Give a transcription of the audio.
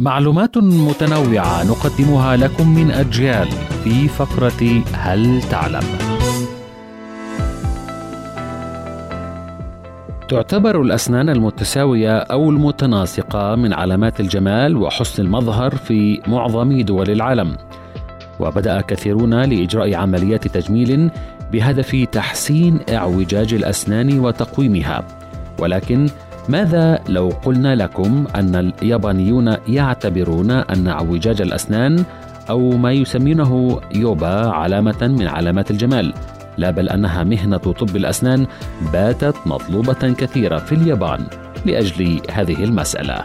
معلومات متنوعة نقدمها لكم من أجيال في فقرة هل تعلم؟ تعتبر الأسنان المتساوية أو المتناسقة من علامات الجمال وحسن المظهر في معظم دول العالم. وبدأ كثيرون لإجراء عمليات تجميل بهدف تحسين إعوجاج الأسنان وتقويمها. ولكن ماذا لو قلنا لكم أن اليابانيون يعتبرون أن أعوجاج الأسنان أو ما يسمونه يوبا علامة من علامات الجمال؟ لا بل أنها مهنة طب الأسنان باتت مطلوبة كثيرا في اليابان لأجل هذه المسألة.